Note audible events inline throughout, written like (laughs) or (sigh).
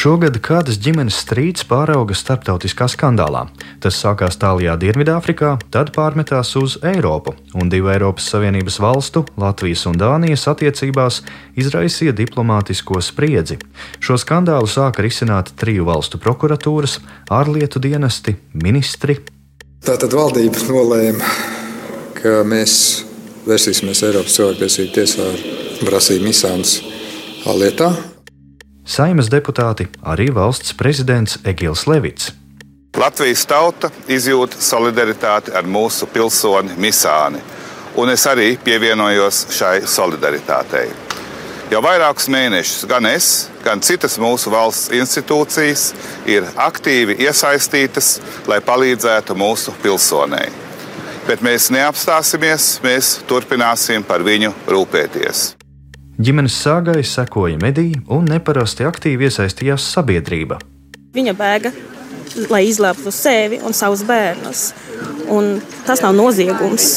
Šogad kādas ģimenes strīds pārauga starptautiskā skandālā. Tas sākās tālajā Dienvidāfrikā, tad pārmetās uz Eiropu, un divu Eiropas Savienības valstu, Latvijas un Dānijas attiecībās izraisīja diplomātisko spriedzi. Šo skandālu sāka risināt triju valstu prokuratūras, ārlietu dienesti, ministri. Tātad valdība nolēma, ka mēs vērsīsimies Eiropas cilvēktiesību tiesā ar prasību misāns lietā Saimas deputāti, arī valsts prezidents Egils Levits. Latvijas tauta izjūt solidaritāti ar mūsu pilsoni Misāni, un es arī pievienojos šai solidaritātei. Jau vairākus mēnešus gan es, gan citas mūsu valsts institūcijas ir aktīvi iesaistītas, lai palīdzētu mūsu pilsonei. Bet mēs neapstāsimies, mēs turpināsim par viņu rūpēties. Ģimenes sāgai sekoja mediji un neparasti aktīvi iesaistījās sabiedrība. Viņa bēga, lai izglābtu sevi un savus bērnus. Un tas nav noziegums.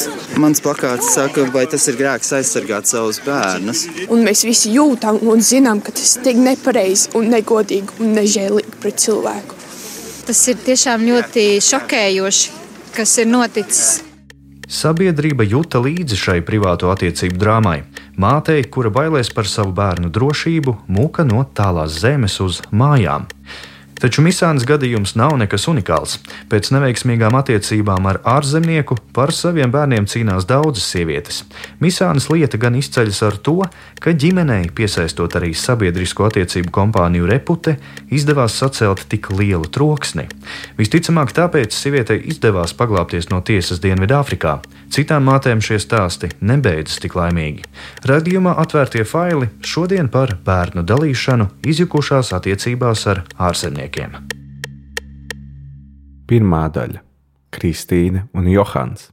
Mans plakāts saka, vai tas ir grēks aizsargāt savus bērnus. Un mēs visi jūtam un zinām, ka tas ir tik nepareizi un negodīgi un nežēlīgi pret cilvēku. Tas ir tiešām ļoti šokējoši, kas ir noticis. Sabiedrība jūta līdzi šai privāto attiecību drāmai. Mātei, kura bailēs par savu bērnu drošību, mūka no tālās zemes uz mājām. Taču Misānas gadījums nav nekas unikāls. Pēc neveiksmīgām attiecībām ar ārzemnieku par saviem bērniem cīnās daudzas sievietes. Misānas lieta gan izceļas ar to, ka ģimenei, piesaistot arī sabiedrisko attiecību kompāniju repute, izdevās sacelt tik lielu troksni. Visticamāk, tāpēc sievietei izdevās paglāpties no tiesas Dienvidāfrikā. Citām mātēm šie stāsti nebeidzas tik laimīgi. Radījumā atvērtie faili šodien par bērnu dalīšanu izjukušās attiecībās ar ārzemniekiem cilvēkiem. Pirmā daļa - Kristīne un Johans.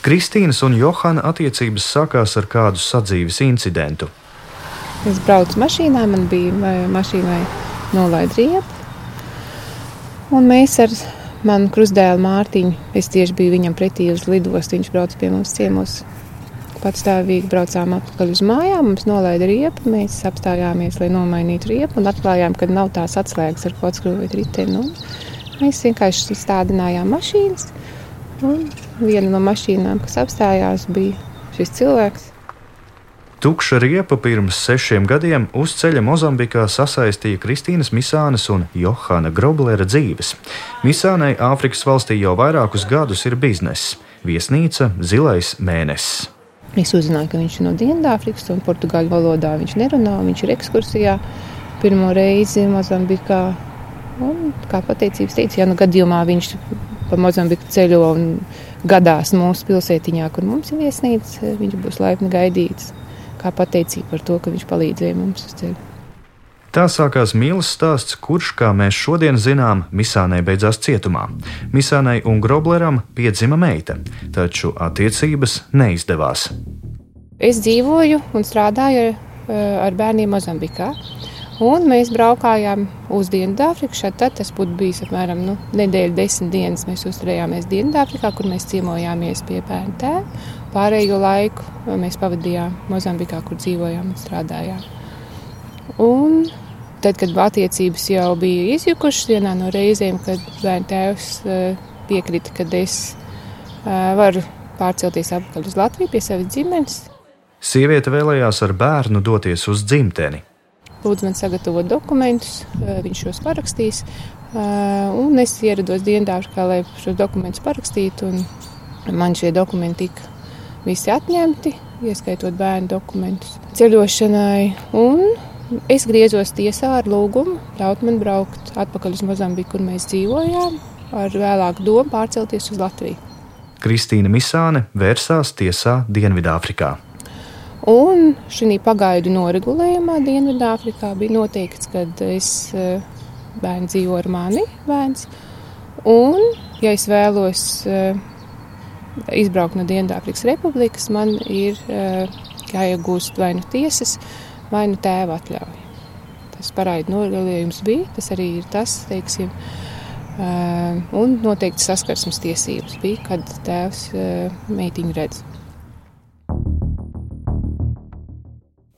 Kristīnas un Johana attiecības sākās ar kādu sadzīves incidentu. Es braucu mašīnā, man bija mašīnai nolaida riepa. Un mēs ar manu krustdēlu Mārtiņu, es tieši biju viņam pretī uz lidostu, viņš brauc pie mums ciemos patstāvīgi braucām atpakaļ uz mājām. Mums nolaida riepu, mēs apstājāmies, lai nomainītu riepu un atklājām, ka nav tās atslēgas, ar ko atskrūvēt riteni. Mēs vienkārši stādinājām mašīnas. Viena no mašīnām, kas apstājās, bija šis cilvēks. Tukša riepa pirms sešiem gadiem uz ceļa Mozambikā sasaistīja Kristīnas Misānes un Johana Groblera dzīves. Misānai Āfrikas valstī jau vairākus gadus ir bizness - viesnīca Zilais mēnesis. Es uzzināju, ka viņš ir no Dienvidāfrikas un portugāļu valodā viņš nerunā. Viņš ir ekskursijā pirmo reizi Mozambikā. Un, kā pateicības teica, ja nu gadījumā viņš pa Mozambiku ceļo un gadās mūsu pilsētiņā, kur mums ir viesnīca, viņš būs laipni gaidīts. Kā pateicība par to, ka viņš palīdzēja mums uz ceļa. Tā sākās mīlestības stāsts, kurš, kā mēs šodien zinām, Misānai beidzās cietumā. Misānai un Grobleram piedzima meita, taču attiecības neizdevās. Es dzīvoju un strādāju eh, ar bērniem Mozambikā. Un mēs braukājām uz Dienvidāfriku. Tad tas būtu bijis apmēram nu, nedēļa, desmit dienas. Mēs uzturējāmies Dienvidāfrikā, kur mēs ciemojāmies pie bērnu tēva. Pārējo laiku mēs pavadījām Mozambikā, kur dzīvojām un strādājām. Un tad, kad attiecības jau bija izjukušas, vienā no reizēm, kad bērnu tēvs eh, piekrita, ka es eh, varu pārcelties atpakaļ uz Latviju pie savas ģimenes. Sieviete vēlējās ar bērnu doties uz dzimteni. Lūdzu, man sagatavot dokumentus, eh, viņš šos parakstīs. Un es ierados Dienvidāfrikā, lai šos dokumentus parakstītu. Man šie dokumenti tika visi atņemti, ieskaitot bērnu dokumentus ceļošanai. Un Es griezos tiesā ar lūgumu ļaut man braukt atpakaļ uz Mozambiku, kur mēs dzīvojām, ar vēlāku domu pārcelties uz Latviju. Kristīna Misāne vērsās tiesā Dienvidāfrikā. Un šī pagaidu noregulējumā Dienvidāfrikā bija noteikts, ka es eh, bērns dzīvo ar mani, bērns. Un, ja es vēlos eh, izbraukt no Dienvidāfrikas Republikas, man ir eh, jāiegūst vai nu tiesas vai nu tēva atļauja. Tas parāda nogalījums bija, tas arī ir tas, teiksim, un noteikti saskarsmes tiesības bija, kad tēvs meitiņu redz.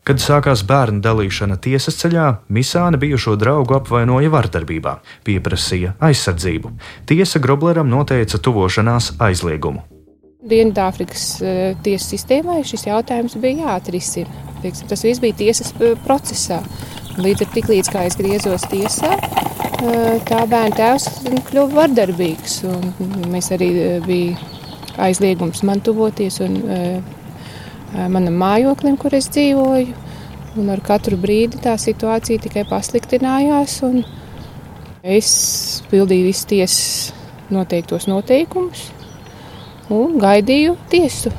Kad sākās bērnu dalīšana tiesas ceļā, Misāne bijušo draugu apvainoja vardarbībā, pieprasīja aizsardzību. Tiesa Grobleram noteica tuvošanās aizliegumu. Dienvidāfrikas uh, tiesu sistēmai šis jautājums bija jāatrisina. Teiksim, tas viss bija tiesas uh, procesā. Līdz ar līdz kā es griezos tiesā, uh, tā bērna tēvs kļuva vardarbīgs. Mēs arī bija aizliegums man tuvoties un manam mājoklim, kur es dzīvoju. Un ar katru brīdi tā situācija tikai pasliktinājās. Es pildīju visu tiesas noteiktos noteikumus un gaidīju tiesu.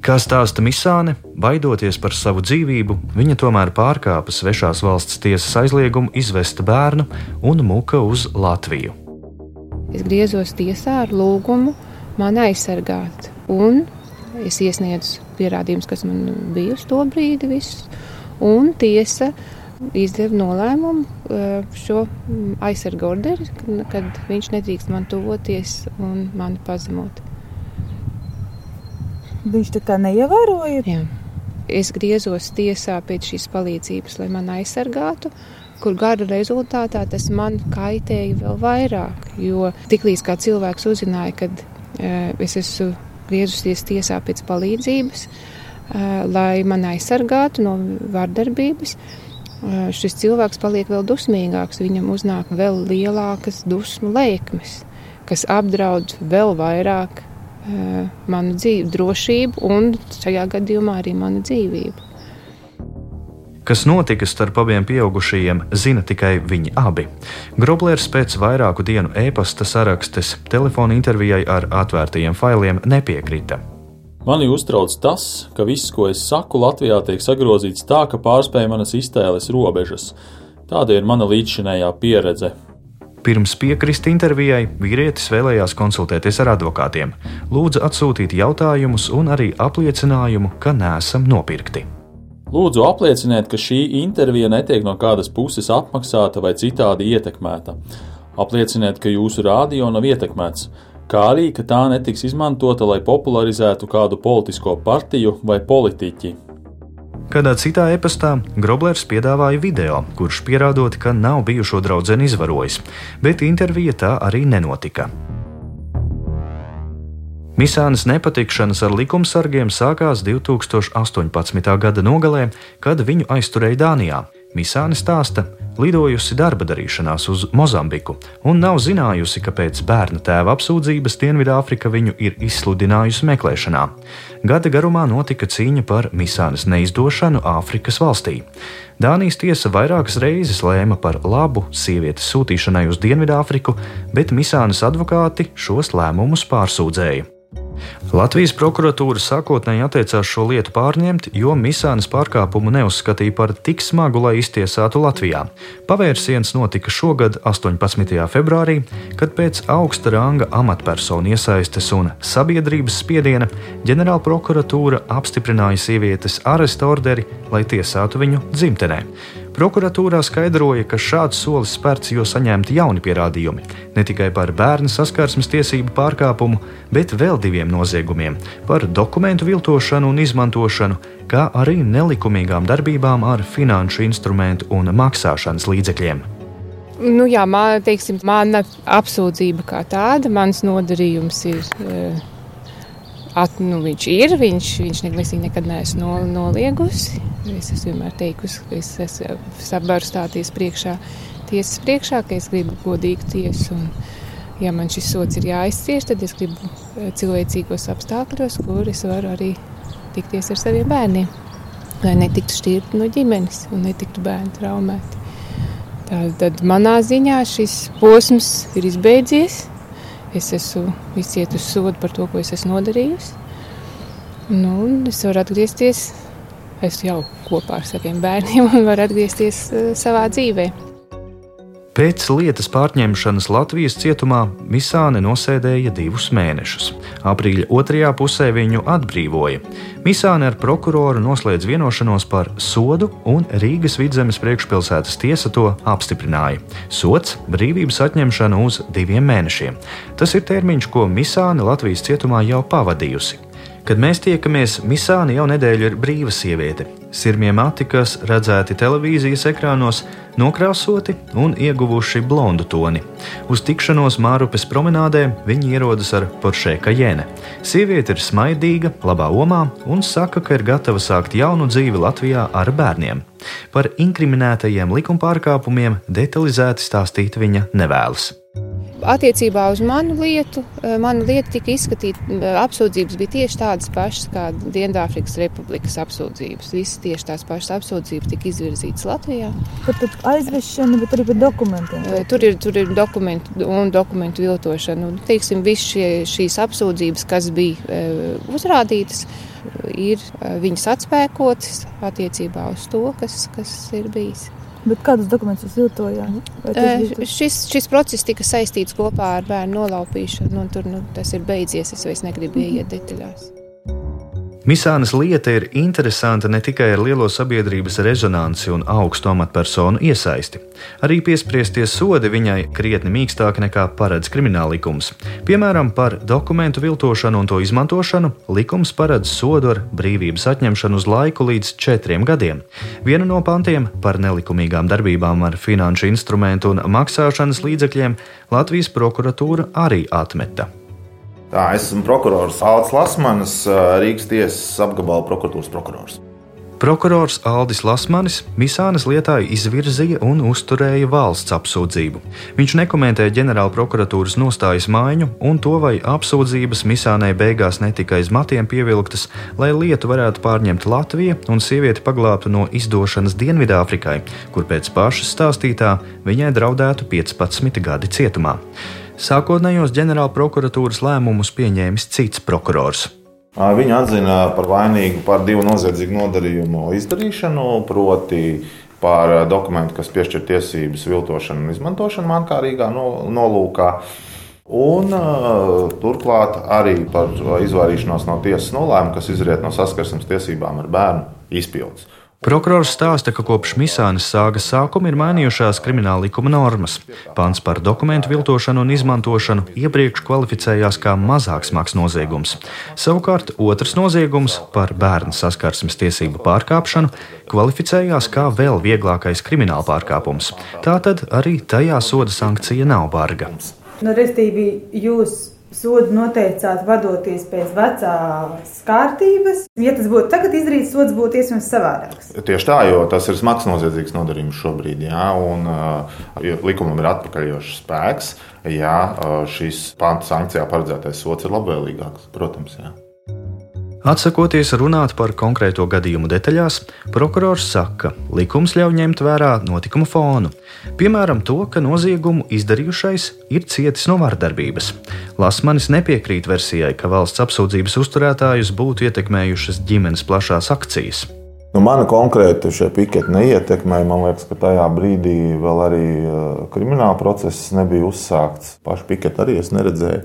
Kā stāsta Misāne, baidoties par savu dzīvību, viņa tomēr pārkāpa svešās valsts tiesas aizliegumu izvest bērnu un muka uz Latviju. Es griezos tiesā ar lūgumu mani aizsargāt un Es iesniedzu pierādījumus, kas man bija uz to brīdi, visus, un tiesa izdeva nolēmumu eh, šo mm, aizsargu orderi, kad viņš nedrīkst man tuvoties un mani pazemot. Viņš tā kā neievēroja? Jā. Es griezos tiesā pēc šīs palīdzības, lai man aizsargātu, kur gada rezultātā tas man kaitēja vēl vairāk. Jo tiklīdz kā cilvēks uzzināja, ka e, es esmu griezusies tiesā pēc palīdzības, lai mani aizsargātu no vardarbības. Šis cilvēks paliek vēl dusmīgāks, viņam uznāk vēl lielākas dusmu lēkmes, kas apdraud vēl vairāk manu dzīvi, drošību un šajā gadījumā arī manu dzīvību. Kas notika starp abiem pieaugušajiem, zina tikai viņi abi. Groblers pēc vairāku dienu e-pasta sarakstes telefona intervijai ar atvērtajiem failiem nepiekrita. Mani uztrauc tas, ka viss, ko es saku, Latvijā tiek sagrozīts tā, ka pārspēj manas iztēles robežas. Tāda ir mana līdzšinējā pieredze. Pirms piekrist intervijai, vīrietis vēlējās konsultēties ar advokātiem, lūdza atsūtīt jautājumus un arī apliecinājumu, ka neesam nopirkti. Lūdzu, aplieciniet, ka šī intervija netiek no kādas puses apmaksāta vai citādi ietekmēta. Aplieciniet, ka jūsu rādio nav ietekmēts, kā arī, ka tā netiks izmantota, lai popularizētu kādu politisko partiju vai politiķi. Kādā citā e-pastā Groblers piedāvāja video, kurš pierādot, ka nav bijušo draugu izvarojis, bet intervija tā arī nenotika. Misānas nepatikšanas ar likumsargiem sākās 2018. gada nogalē, kad viņu aizturēja Dānijā. Misāne stāsta, lidojusi darba darīšanās uz Mozambiku un nav zinājusi, ka pēc bērna tēva apsūdzības Dienvidāfrika viņu ir izsludinājusi meklēšanā. Gada garumā notika cīņa par Misānas neizdošanu Āfrikas valstī. Dānijas tiesa vairākas reizes lēma par labu sievietes sūtīšanai uz Dienvidāfriku, bet Misānas advokāti šos lēmumus pārsūdzēja. Latvijas prokuratūra sākotnēji atteicās šo lietu pārņemt, jo Misānas pārkāpumu neuzskatīja par tik smagu, lai iztiesātu Latvijā. Pavērsiens notika šogad, 18. februārī, kad pēc augsta ranga amatpersonu iesaistes un sabiedrības spiediena ģenerāla prokuratūra apstiprināja sievietes aresta orderi, lai tiesātu viņu dzimtenē. Prokuratūrā skaidroja, ka šāds solis spērts, jo saņemti jauni pierādījumi ne tikai par bērnu saskarsmes tiesību pārkāpumu, bet vēl diviem noziegumiem - par dokumentu viltošanu un izmantošanu, kā arī nelikumīgām darbībām ar finanšu instrumentu un maksāšanas līdzekļiem. Nu, jā, man, teiksim, mana apsūdzība kā tāda, mans nodarījums ir. Uh, At, nu, viņš ir, viņš, viņš ne, nekad neesmu no, noliegusi. Es esmu vienmēr teikusi, ka es esmu sabaru stāties priekšā, tiesas priekšā, ka es gribu godīgu tiesu. Un, ja man šis sots ir jāizcieš, tad es gribu eh, cilvēcīgos apstākļos, kur es varu arī tikties ar saviem bērniem. Lai netiktu šķirti no ģimenes un netiktu bērni traumēti. Tad manā ziņā šis posms ir izbeidzies es esmu izcietusi sodu par to, ko es esmu nodarījusi. Nu, es varu atgriezties, es jau kopā ar saviem bērniem un varu atgriezties uh, savā dzīvēm. Pēc lietas pārņemšanas Latvijas cietumā Misāne nosēdēja divus mēnešus. Aprīļa otrajā pusē viņu atbrīvoja. Misāne ar prokuroru noslēdz vienošanos par sodu, un Rīgas vidzemes priekšpilsētas tiesa to apstiprināja. Sots - brīvības atņemšana uz diviem mēnešiem. Tas ir termiņš, ko Misāne Latvijas cietumā jau pavadījusi. Kad mēs tiekamies, Misāna jau nedēļu ir brīva sieviete. Sirmie mati, kas redzēti televīzijas ekrānos, nokrāsoti un ieguvuši blondu toni. Uz tikšanos Mārupes promenādē viņi ierodas ar Porsche Cayenne. Sieviete ir smaidīga, labā omā un saka, ka ir gatava sākt jaunu dzīvi Latvijā ar bērniem. Par inkriminētajiem likumpārkāpumiem detalizēti stāstīt viņa nevēlas. Attiecībā uz manu lietu, eh, mana lieta tika izskatīta. Eh, apsūdzības bija tieši tādas pašas kā Dienvidāfrikas Republikas apsūdzības. Visas tieši tās pašas apsūdzības tika izvirzītas Latvijā. Par aizvešanu, bet arī par dokumentiem. Eh, tur ir, tur ir dokumenti un dokumentu viltošana. Un, teiksim, visas šie, šīs apsūdzības, kas bija uzrādītas, ir viņas atspēkotas attiecībā uz to, kas, kas ir bijis. Bet kādus dokumentus jūs viltojāt? Uh, šis, šis process tika saistīts kopā ar bērnu nolaupīšanu, un tur nu, tas ir beidzies. Es vairs negribu ieiet detaļās. Misānas lieta ir interesanta ne tikai ar lielo sabiedrības rezonanci un augstu amatpersonu iesaisti. Arī piespriestie sodi viņai krietni mīkstāki nekā paredz krimināllikums. Piemēram, par dokumentu viltošanu un to izmantošanu likums paredz sodu ar brīvības atņemšanu uz laiku līdz četriem gadiem. Vienu no pantiem par nelikumīgām darbībām ar finanšu instrumentu un maksāšanas līdzekļiem Latvijas prokuratūra arī atmeta. Tā, es esmu prokurors Alts Lasmanis, Rīgas tiesas apgabala prokuratūras prokurors. Prokurors Aldis Lasmanis Misānas lietā izvirzīja un uzturēja valsts apsūdzību. Viņš nekomentēja ģenerāla prokuratūras nostājas maiņu un to, vai apsūdzības Misānai beigās netika aiz matiem pievilktas, lai lietu varētu pārņemt Latvija un sievieti paglābtu no izdošanas Dienvidāfrikai, kur pēc pašas stāstītā viņai draudētu 15 gadi cietumā. Sākotnējos ģenerāla prokuratūras lēmumus pieņēmis cits prokurors. Viņa atzina par vainīgu par divu noziedzīgu nodarījumu izdarīšanu, proti, par dokumentu, kas piešķir tiesības viltošanu un izmantošanu mankārīgā nolūkā. Un, turklāt arī par izvairīšanos no tiesas nolēmuma, kas izriet no saskarsmes tiesībām ar bērnu izpildes. Prokurors stāsta, ka kopš Misānas sāgas sākuma ir mainījušās krimināla likuma normas. Pants par dokumentu viltošanu un izmantošanu iepriekš kvalificējās kā mazāk smags noziegums. Savukārt otrs noziegums par bērnu saskarsmes tiesību pārkāpšanu kvalificējās kā vēl vieglākais krimināla pārkāpums. Tātad arī tajā soda sankcija nav barga. Nu, Restīvi, jūs sodu noteicāt vadoties pēc vecās kārtības. Ja tas būtu tagad izdarīts, sods būtu iespējams savādāks. Tieši tā, jo tas ir smags noziedzīgs nodarījums šobrīd, jā, un ja likumam ir atpakaļošs spēks, ja šis pants sankcijā paredzētais sots ir labvēlīgāks, protams. Jā. Atsakoties runāt par konkrēto gadījumu detaļās, prokurors saka, ka likums ļauj ņemt vērā notikumu fonu, piemēram, to, ka noziegumu izdarījušais ir cietis no vardarbības. Lasmanis nepiekrīt versijai, ka valsts apsūdzības uzturētājus būtu ietekmējušas ģimenes plašās akcijas. Nu, mana konkrēti šie piketi neietekmēja. Man liekas, ka tajā brīdī vēl arī krimināla process nebija uzsākts. Pašu piketi arī es neredzēju.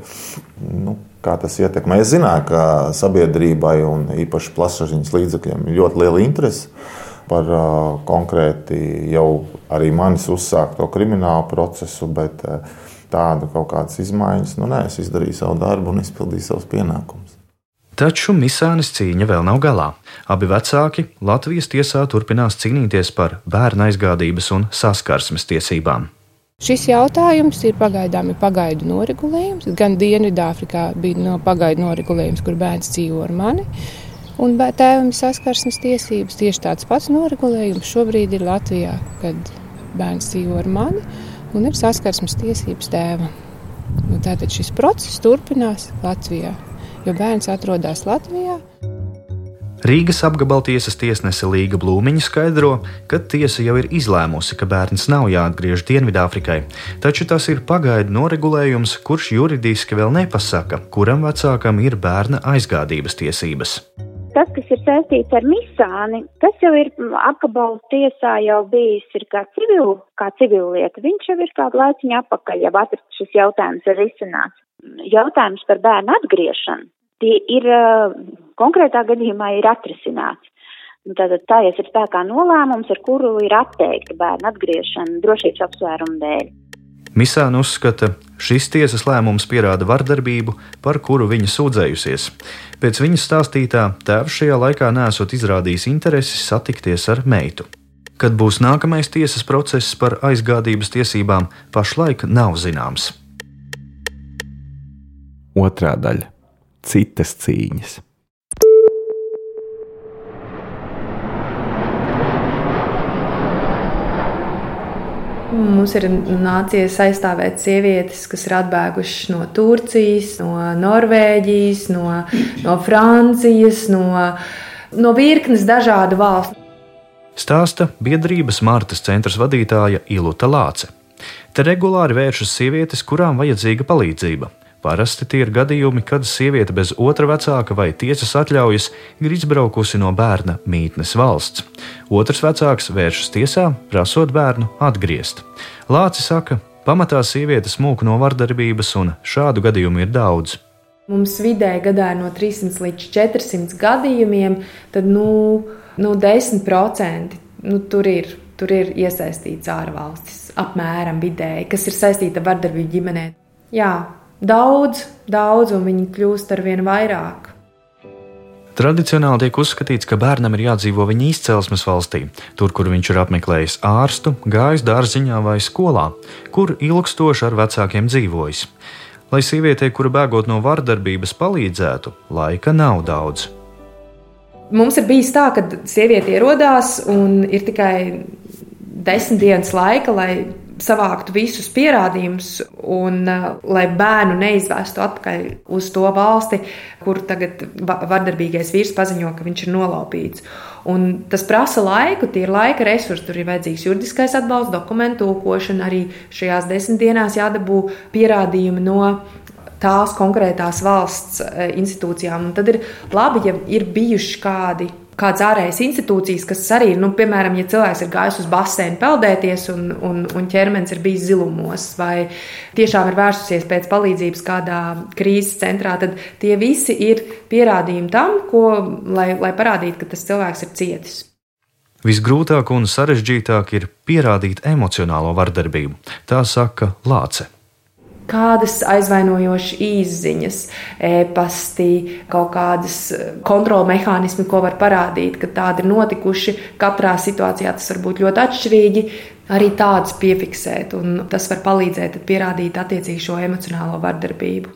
Nu, kā tas ietekmē. Es zināju, ka sabiedrībai un īpaši plašsaziņas līdzekļiem ir ļoti liela interese par konkrēti jau arī manis uzsākto kriminālu procesu, bet tādu kaut kādas izmaiņas, nu nē, es izdarīju savu darbu un izpildīju savus pienākumus. Taču Misānis cīņa vēl nav galā. Abi vecāki Latvijas tiesā turpinās cīnīties par bērnu aizgādības un saskarsmes tiesībām. Šis jautājums ir pagaidām ir pagaidu noregulējums. Gan Dienvidāfrikā bija no pagaidu noregulējums, kur bērns dzīvo ar mani. Un tēvam ir saskarsmes tiesības. Tieši tāds pats noregulējums šobrīd ir Latvijā, kad bērns dzīvo ar mani un ir saskarsmes tiesības tēvam. Un tātad šis process turpinās Latvijā, jo bērns atrodas Latvijā. Rīgas apgabaltiesas tiesnese Līga Blūmiņa skaidro, ka tiesa jau ir izlēmusi, ka bērns nav jāatgriež Dienvidāfrikai, taču tas ir pagaidu noregulējums, kurš juridiski vēl nepasaka, kuram vecākam ir bērna aizgādības tiesības. Tas, kas ir saistīts ar misāni, tas jau ir apgabalu tiesā jau bijis kā civil, kā civilieta. Viņš jau ir kādu laiciņu apakaļ, jau atrasts šis jautājums ir izcināts. Jautājums par bērnu atgriešanu tie ir konkrētā gadījumā ir atrisināts. Tātad stājies ir spēkā nolēmums, ar kuru ir atteikta bērnu atgriešana drošības apsvērumu dēļ. Misāna uzskata, šis tiesas lēmums pierāda vardarbību, par kuru viņa sūdzējusies. Pēc viņas stāstītā, tēvs šajā laikā nesot izrādījis interesi satikties ar meitu. Kad būs nākamais tiesas process par aizgādības tiesībām, pašlaik nav zināms. Otrā daļa - citas cīņas. Mums ir nācies aizstāvēt sievietes, kas ir atbēgušas no Turcijas, no Norvēģijas, no, no Francijas, no, no virknes dažādu valstu. Stāsta biedrības Martas centra vadītāja Ilūta Lāce. Te regulāri vēršas sievietes, kurām vajadzīga palīdzība. Parasti tie ir gadījumi, kad sieviete bez otra vecāka vai tiesas atļaujas ir izbraukusi no bērna mītnes valsts. Otrs vecāks vēršas tiesā, prasot bērnu atgriezt. Lāci saka, pamatā sievietes mūk no vardarbības, un šādu gadījumu ir daudz. Mums vidēji gadā ir no 300 līdz 400 gadījumiem, tad nu, nu 10% nu, tur, ir, tur ir iesaistīts ārvalstis, apmēram vidēji, kas ir saistīta ar vardarbību ģimenē. Jā, Daudz, daudz, un viņi kļūst ar vien vairāk. Tradicionāli tiek uzskatīts, ka bērnam ir jādzīvo viņa izcelsmes valstī, tur, kur viņš ir apmeklējis ārstu, gājis dārziņā vai skolā, kur ilgstoši ar vecākiem dzīvojis. Lai sievietei, kura bēgot no vardarbības, palīdzētu, laika nav daudz. Mums ir bijis tā, ka sieviete ierodās un ir tikai desmit dienas laika, lai savāktu visus pierādījumus, un uh, lai bērnu neizvestu atpakaļ uz to valsti, kur tagad vardarbīgais vīrs paziņo, ka viņš ir nolaupīts. Un tas prasa laiku, tie ir laika resursi. Tur ir vajadzīgs juridiskais atbalsts, dokumentu tūkošana. Arī šajās desmit dienās jādabū pierādījumi no tās konkrētās valsts uh, institūcijām. Un tad ir labi, ja ir bijuši kādi kādas ārējas institūcijas, kas arī, nu, piemēram, ja cilvēks ir gājis uz basēnu peldēties un, un, un ķermenis ir bijis zilumos, vai tiešām ir vērsusies pēc palīdzības kādā krīzes centrā, tad tie visi ir pierādījumi tam, ko, lai, lai parādītu, ka tas cilvēks ir cietis. Visgrūtāk un sarežģītāk ir pierādīt emocionālo vardarbību, tā saka Lāce kādas aizvainojošas izziņas, e-pasti, kaut kādas e, kontrola mehānismi, ko var parādīt, ka tādi ir notikuši. Katrā situācijā tas var būt ļoti atšķirīgi. Arī tādas piefiksēt, un tas var palīdzēt pierādīt attiecīgi šo emocionālo vardarbību.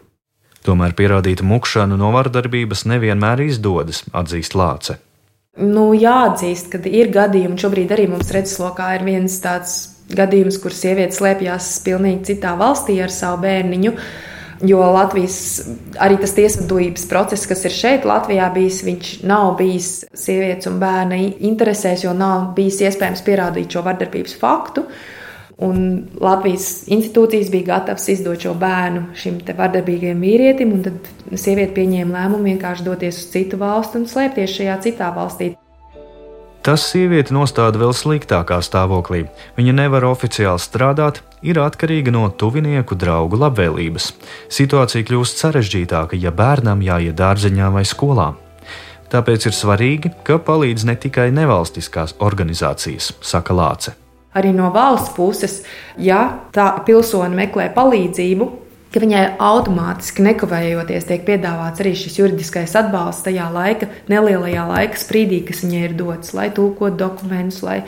Tomēr pierādīt mukšanu no vardarbības nevienmēr izdodas, atzīst Lāce. Nu, jāatzīst, ka ir gadījumi, šobrīd arī mums redzeslokā ir viens tāds gadījums, kur sieviete slēpjas pilnīgi citā valstī ar savu bērniņu. Jo Latvijas arī tas tiesvedības process, kas ir šeit, Latvijā bijis, viņš nav bijis sievietes un bērna interesēs, jo nav bijis iespējams pierādīt šo vardarbības faktu. Un Latvijas institūcijas bija gatavas izdot šo bērnu šim vardarbīgajam vīrietim, un tad sieviete pieņēma lēmumu vienkārši doties uz citu valsti un slēpties šajā citā valstī. Tas sievieti nostāda vēl sliktākā stāvoklī. Viņa nevar oficiāli strādāt, ir atkarīga no tuvinieku draugu labvēlības. Situācija kļūst sarežģītāka, ja bērnam jāiet dārziņā vai skolā. Tāpēc ir svarīgi, ka palīdz ne tikai nevalstiskās organizācijas, saka Lāce. Arī no valsts puses, ja tā pilsone meklē palīdzību, ka viņai automātiski nekavējoties tiek piedāvāts arī šis juridiskais atbalsts tajā laika, nelielajā laika sprīdī, kas viņai ir dots, lai tūkot dokumentus, lai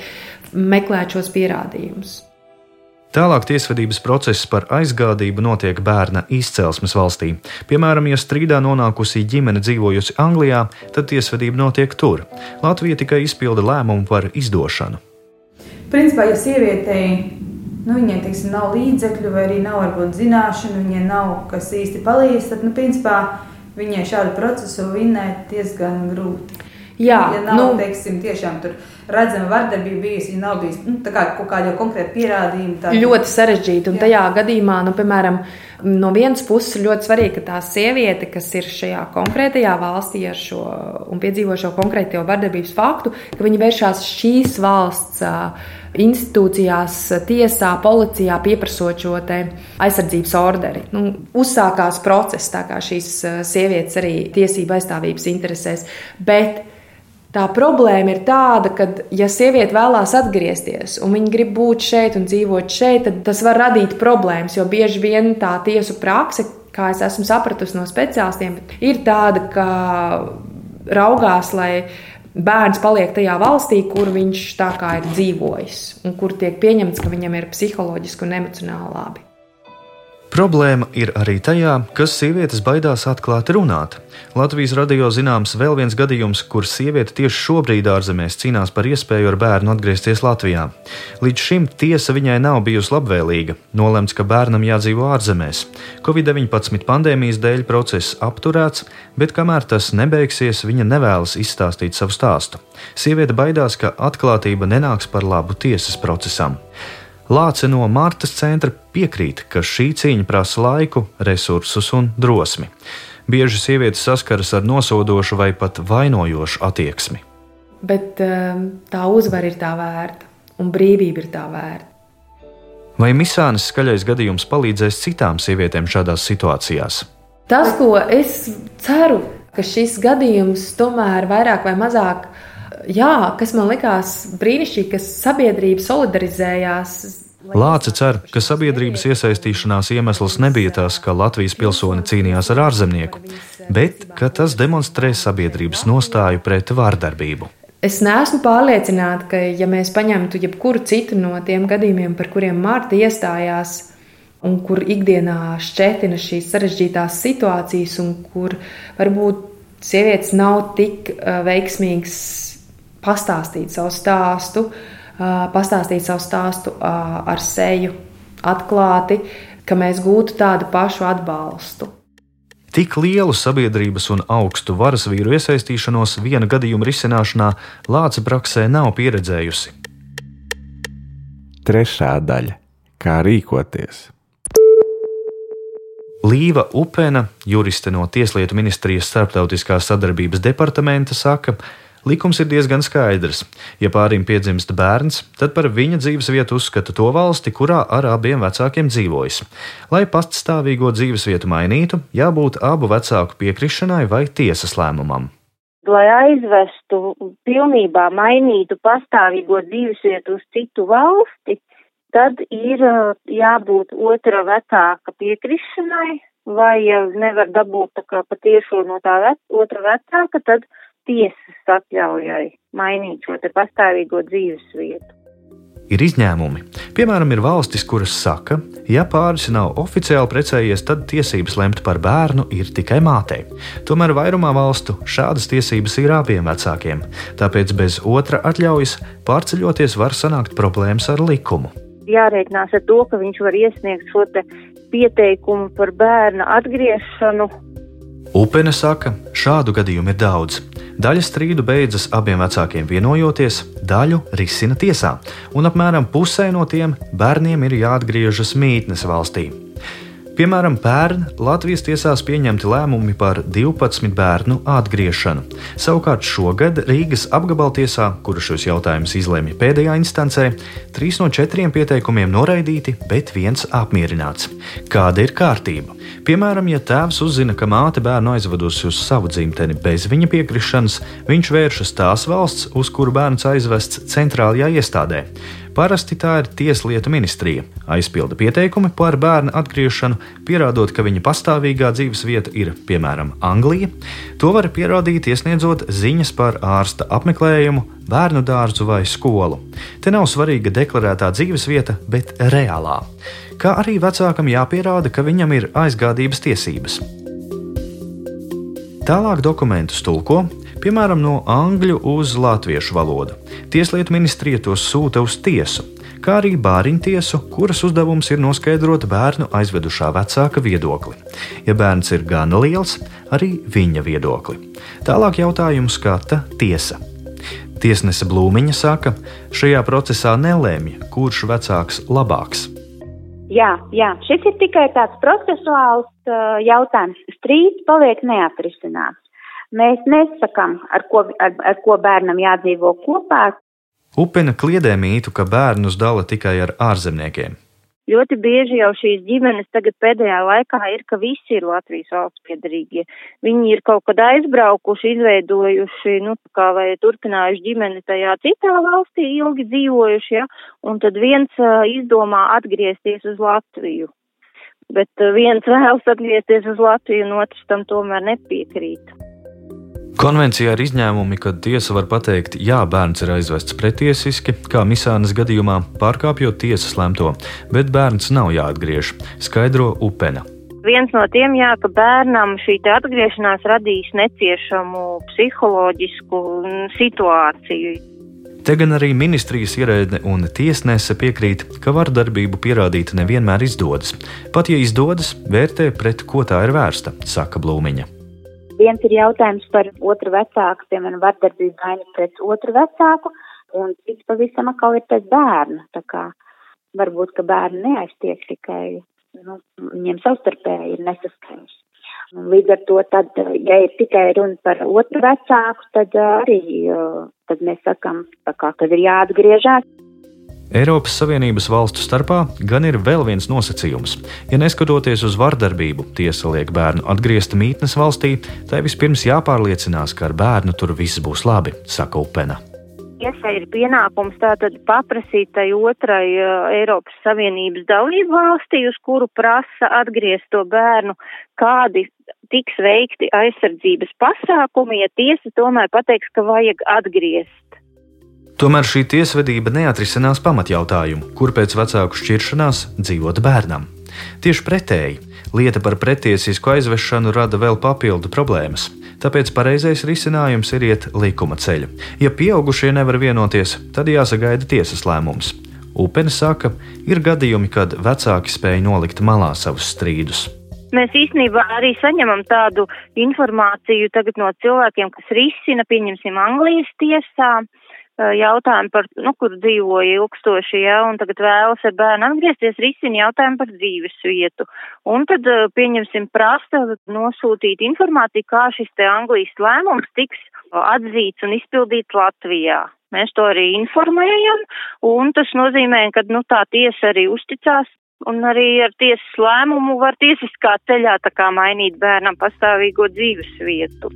meklētu šos pierādījumus. Tālāk tiesvedības process par aizgādību notiek bērna izcelsmes valstī. Piemēram, ja strīdā nonākusi ģimene dzīvojusi Anglijā, tad tiesvedība notiek tur. Latvija tikai izpilda lēmumu par izdošanu. Principā, ja sievietei nu, viņiem teiksim, nav līdzekļu, vai arī nav varbūt zināšanu, viņiem nav kas īsti palīdz, tad, nu, principā, viņai šādu procesu vinēt diezgan grūti. Jā, ja nav, nu, teiksim, tiešām tur redzama vardarbība bijusi, ja nav bijis nu, kā, kaut kāda konkrēta pierādījuma. Tā... Ļoti sarežģīti. Un Jā. tajā gadījumā, nu, piemēram, no vienas puses ir ļoti svarīgi, ka tā sieviete, kas ir šajā konkrētajā valstī ar šo un piedzīvo šo konkrēto vardarbības faktu, ka viņa vēršās šīs valsts institūcijās, tiesā, policijā, pieprasot šo aizsardzības orderi. Nu, uzsākās process, tā kā šīs sievietes arī tiesība aizstāvības interesēs. Bet Tā problēma ir tāda, ka, ja sieviete vēlās atgriezties un viņa grib būt šeit un dzīvot šeit, tad tas var radīt problēmas. Jo bieži vien tā tiesu prakse, kā es esmu sapratusi no speciālistiem, ir tāda, ka raugās, lai bērns paliek tajā valstī, kur viņš tā kā ir dzīvojis un kur tiek pieņemts, ka viņam ir psiholoģiski un emocionāli labi. Problēma ir arī tajā, ka sievietes baidās atklāti runāt. Latvijas radio zināms vēl viens gadījums, kur sieviete tieši šobrīd ārzemēs cīnās par iespēju ar bērnu atgriezties Latvijā. Līdz šim tiesa viņai nav bijusi labvēlīga. Nolemts, ka bērnam jādzīvo ārzemēs. Covid-19 pandēmijas dēļ process apturēts, bet kamēr tas nebeigsies, viņa nevēlas izstāstīt savu stāstu. Sieviete baidās, ka atklātība nenāks par labu tiesas procesam. Lāce no Martas centra piekrīt, ka šī cīņa prasa laiku, resursus un drosmi. Bieži sievietes saskaras ar nosodošu vai pat vainojošu attieksmi. Bet ehm, tā uzvara ir tā vērta, un brīvība ir tā vērta. Vai misānis skaļais gadījums palīdzēs citām sievietēm šādās situācijās? Tas, ko es ceru, ka šis gadījums tomēr vairāk vai mazāk jā, kas man likās brīnišķīgi, ka sabiedrība solidarizējās. Lāce cer, ka sabiedrības iesaistīšanās iemesls nebija tas, ka Latvijas pilsoni cīnījās ar ārzemnieku, bet ka tas demonstrē sabiedrības nostāju pret vārdarbību. Es neesmu pārliecināta, ka, ja mēs paņemtu jebkuru citu no tiem gadījumiem, par kuriem Mārta iestājās, un kur ikdienā šķetina šīs sarežģītās situācijas, un kur varbūt sievietes nav tik veiksmīgas pastāstīt savu stāstu, pastāstīt savu stāstu ar seju, atklāti, ka mēs gūtu tādu pašu atbalstu. Tik lielu sabiedrības un augstu varas vīru iesaistīšanos viena gadījuma risināšanā Lāca praksē nav pieredzējusi. Trešā daļa - kā rīkoties. Līva Upena, juriste no Tieslietu ministrijas starptautiskās sadarbības departamenta, saka, ka Likums ir diezgan skaidrs. Ja pārim piedzimst bērns, tad par viņa dzīves vietu uzskata to valsti, kurā ar abiem vecākiem dzīvojas. Lai pastāvīgo dzīves vietu mainītu, jābūt abu vecāku piekrišanai vai tiesas lēmumam. Lai aizvestu, pilnībā mainītu pastāvīgo dzīvesvietu uz citu valsti, tad ir jābūt otra vecāka piekrišanai, vai ja nevar dabūt tā kā patiešo no tā vec, otra vecāka, tad tiesas atļaujai mainīt šo pastāvīgo dzīves vietu. Ir izņēmumi. Piemēram, ir valstis, kuras saka, ja pāris nav oficiāli precējies, tad tiesības lemt par bērnu ir tikai mātei. Tomēr vairumā valstu šādas tiesības ir abiem vecākiem, tāpēc bez otra atļaujas pārceļoties var sanākt problēmas ar likumu. Jārēķinās ar to, ka viņš var iesniegt šo pieteikumu par bērna atgriešanu. Upene saka, šādu gadījumu ir daudz. Daļa strīdu beidzas abiem vecākiem vienojoties, daļu risina tiesā, un apmēram pusē no tiem bērniem ir jāatgriežas mītnes valstī. Piemēram, pērn Latvijas tiesās pieņemti lēmumi par 12 bērnu atgriešanu. Savukārt šogad Rīgas apgabaltiesā, kura šos jautājumus izlēma pēdējā instancē, trīs no četriem pieteikumiem noraidīti, bet viens apmierināts. Kāda ir kārtība? Piemēram, ja tēvs uzzina, ka māte bērnu aizvedusi uz savu dzimteni bez viņa piekrišanas, viņš vēršas tās valsts, uz kuru bērns aizvests centrālajā iestādē. Parasti tā ir Tieslietu ministrija. Aizpilda pieteikumi par bērnu atgriešanu, pierādot, ka viņa pastāvīgā dzīves vieta ir piemēram Anglija. To var pierādīt, iesniedzot ziņas par ārsta apmeklējumu, bērnu dārzu vai skolu. Te nav svarīga deklarētā dzīves vieta, bet reālā. Kā arī vecākam jāpierāda, ka viņam ir aizgādības tiesības. Tālāk dokumentus tulko, piemēram, no angļu uz latviešu valodu. Tieslietu ministrija tos sūta uz tiesu, kā arī bāriņtiesu, kuras uzdevums ir noskaidrot bērnu aizvedušā vecāka viedokli. Ja bērns ir gana liels, arī viņa viedokli. Tālāk jautājumu skata tiesa. Tiesnese Blūmiņa saka, šajā procesā nelēmj, kurš vecāks labāks. Jā, jā, šis ir tikai tāds procesuāls uh, jautājums. Strīds paliek neatrisināts. Mēs nesakām, ar ko, ar, ar ko bērnam jādzīvo kopā. Upena kliedē mītu, ka bērnus dala tikai ar ārzemniekiem. Ļoti bieži jau šīs ģimenes tagad pēdējā laikā ir, ka visi ir Latvijas valsts piedarīgie. Viņi ir kaut kad aizbraukuši, izveidojuši, nu, kā vai turpinājuši ģimeni tajā citā valstī, ilgi dzīvojuši, ja, un tad viens uh, izdomā atgriezties uz Latviju. Bet viens (laughs) vēlas atgriezties uz Latviju, un otrs tam tomēr nepiekrīt. Konvencijā ir izņēmumi, kad tiesa var pateikt, jā, bērns ir aizvests pretiesiski, kā Misānas gadījumā, pārkāpjot tiesas lemto, bet bērns nav jāatgriež, skaidro Upena. Viens no tiem, jā, ka bērnam šī atgriešanās radīs neciešamu psiholoģisku situāciju. Te gan arī ministrijas ierēdne un tiesnese piekrīt, ka vardarbību pierādīt nevienmēr izdodas. Pat ja izdodas, vērtē pret ko tā ir vērsta, saka Blūmiņa. Viens ir jautājums par otru vecāku, piemēram, vardarbību vainu pret otru vecāku, un cits pavisam atkal ir pēc bērna. Tā kā varbūt, ka bērni neaiztiek tikai, nu, viņiem savstarpēji ir nesaskaņas. Līdz ar to, tad, ja ir tikai runa par otru vecāku, tad arī tad mēs sakam, kā, kad ir jāatgriežas. Eiropas Savienības valstu starpā gan ir vēl viens nosacījums. Ja neskatoties uz vardarbību, tiesa liek bērnu atgriezt mītnes valstī, tai vispirms jāpārliecinās, ka ar bērnu tur viss būs labi, saka Upena. Tiesai ir pienākums tātad paprasīt tai otrai uh, Eiropas Savienības dalību valstī, uz kuru prasa atgriezt to bērnu, kādi tiks veikti aizsardzības pasākumi, ja tiesa tomēr pateiks, ka vajag atgriezt. Tomēr šī tiesvedība neatrisinās pamatjautājumu, kur pēc vecāku šķiršanās dzīvot bērnam. Tieši pretēji, lieta par pretiesisku aizvešanu rada vēl papildu problēmas. Tāpēc pareizais risinājums ir iet likuma ceļu. Ja pieaugušie nevar vienoties, tad jāsagaida tiesas lēmums. Upene saka, ir gadījumi, kad vecāki spēj nolikt malā savus strīdus. Mēs īstenībā arī saņemam tādu informāciju no cilvēkiem, kas risina, pieņemsim, Anglijas tiesā, jautājumu par, nu, kur dzīvoja ilgstoši, ja, un tagad vēlas ar bērnu atgriezties, risina jautājumu par dzīves vietu. Un tad, pieņemsim, prasta nosūtīt informāciju, kā šis te Anglijas lēmums tiks atzīts un izpildīts Latvijā. Mēs to arī informējam, un tas nozīmē, ka, nu, tā tiesa arī uzticās un arī ar tiesas lēmumu var tiesiskā ceļā tā kā mainīt bērnam pastāvīgo dzīves vietu.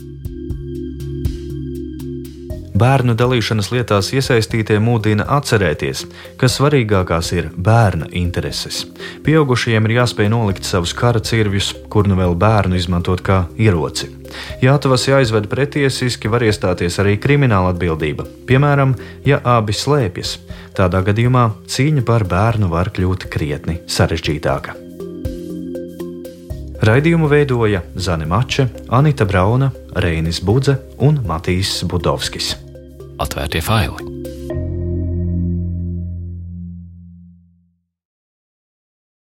Bērnu dalīšanas lietās iesaistītie mūdina atcerēties, ka svarīgākās ir bērna intereses. Pieaugušajiem ir jāspēj nolikt savus kara cirvjus, kur nu vēl bērnu izmantot kā ieroci. Ja tavas jāizved pretiesiski, var iestāties arī krimināla atbildība, piemēram, ja abi slēpjas. Tādā gadījumā cīņa par bērnu var kļūt krietni sarežģītāka. Raidījumu veidoja Zane Mače, Anita Brauna, Reinis Budze un Matīs Budovskis atvērtie faili.